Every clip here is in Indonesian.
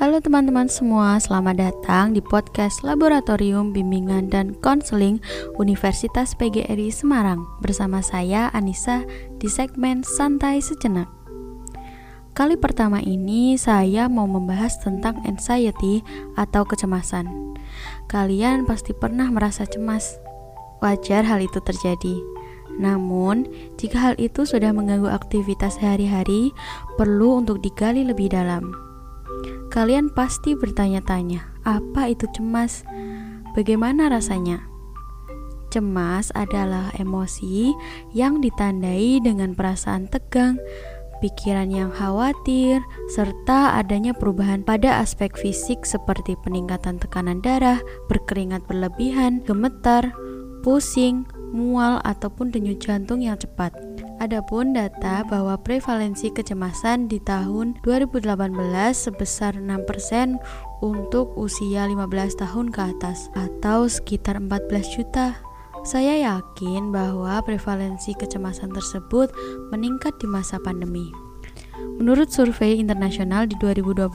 Halo teman-teman semua, selamat datang di podcast Laboratorium Bimbingan dan Konseling Universitas PGRI Semarang bersama saya Anissa di segmen Santai Sejenak. Kali pertama ini saya mau membahas tentang anxiety atau kecemasan. Kalian pasti pernah merasa cemas. Wajar hal itu terjadi. Namun, jika hal itu sudah mengganggu aktivitas sehari-hari, perlu untuk digali lebih dalam. Kalian pasti bertanya-tanya, apa itu cemas? Bagaimana rasanya? Cemas adalah emosi yang ditandai dengan perasaan tegang, pikiran yang khawatir, serta adanya perubahan pada aspek fisik seperti peningkatan tekanan darah, berkeringat berlebihan, gemetar, pusing, mual, ataupun denyut jantung yang cepat. Adapun data bahwa prevalensi kecemasan di tahun 2018 sebesar 6% untuk usia 15 tahun ke atas atau sekitar 14 juta. Saya yakin bahwa prevalensi kecemasan tersebut meningkat di masa pandemi. Menurut survei internasional di 2021,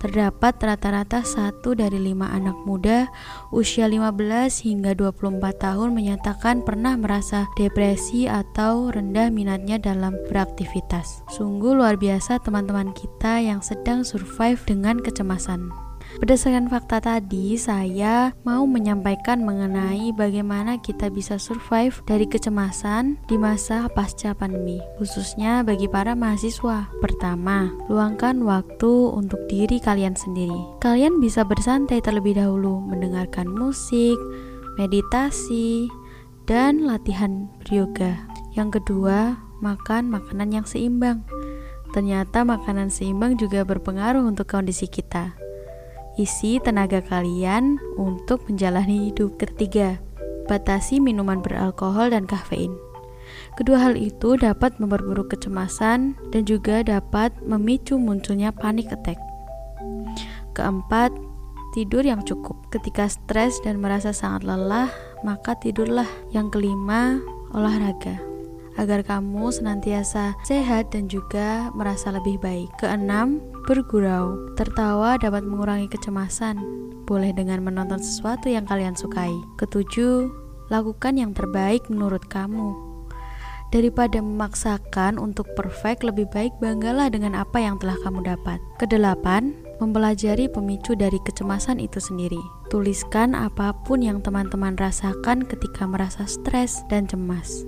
terdapat rata-rata satu dari lima anak muda usia 15 hingga 24 tahun menyatakan pernah merasa depresi atau rendah minatnya dalam beraktivitas. Sungguh luar biasa teman-teman kita yang sedang survive dengan kecemasan. Berdasarkan fakta tadi, saya mau menyampaikan mengenai bagaimana kita bisa survive dari kecemasan di masa pasca pandemi, khususnya bagi para mahasiswa. Pertama, luangkan waktu untuk diri kalian sendiri. Kalian bisa bersantai terlebih dahulu, mendengarkan musik, meditasi, dan latihan yoga. Yang kedua, makan makanan yang seimbang. Ternyata makanan seimbang juga berpengaruh untuk kondisi kita. Isi tenaga kalian untuk menjalani hidup. Ketiga, batasi minuman beralkohol dan kafein. Kedua hal itu dapat memperburuk kecemasan dan juga dapat memicu munculnya panic attack. Keempat, tidur yang cukup. Ketika stres dan merasa sangat lelah, maka tidurlah. Yang kelima, olahraga agar kamu senantiasa sehat dan juga merasa lebih baik. Keenam, bergurau. Tertawa dapat mengurangi kecemasan. Boleh dengan menonton sesuatu yang kalian sukai. Ketujuh, lakukan yang terbaik menurut kamu. Daripada memaksakan untuk perfect, lebih baik banggalah dengan apa yang telah kamu dapat. Kedelapan, mempelajari pemicu dari kecemasan itu sendiri. Tuliskan apa pun yang teman-teman rasakan ketika merasa stres dan cemas.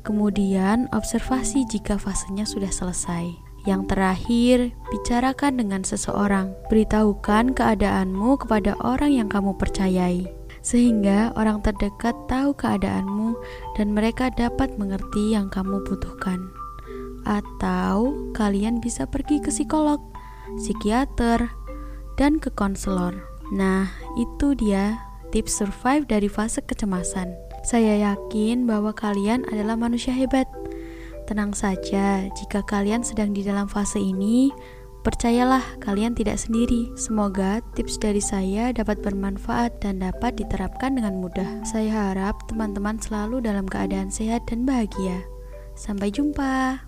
Kemudian, observasi jika fasenya sudah selesai. Yang terakhir, bicarakan dengan seseorang. Beritahukan keadaanmu kepada orang yang kamu percayai, sehingga orang terdekat tahu keadaanmu dan mereka dapat mengerti yang kamu butuhkan. Atau kalian bisa pergi ke psikolog, psikiater, dan ke konselor. Nah, itu dia tips survive dari fase kecemasan. Saya yakin bahwa kalian adalah manusia hebat. Tenang saja, jika kalian sedang di dalam fase ini, percayalah kalian tidak sendiri. Semoga tips dari saya dapat bermanfaat dan dapat diterapkan dengan mudah. Saya harap teman-teman selalu dalam keadaan sehat dan bahagia. Sampai jumpa.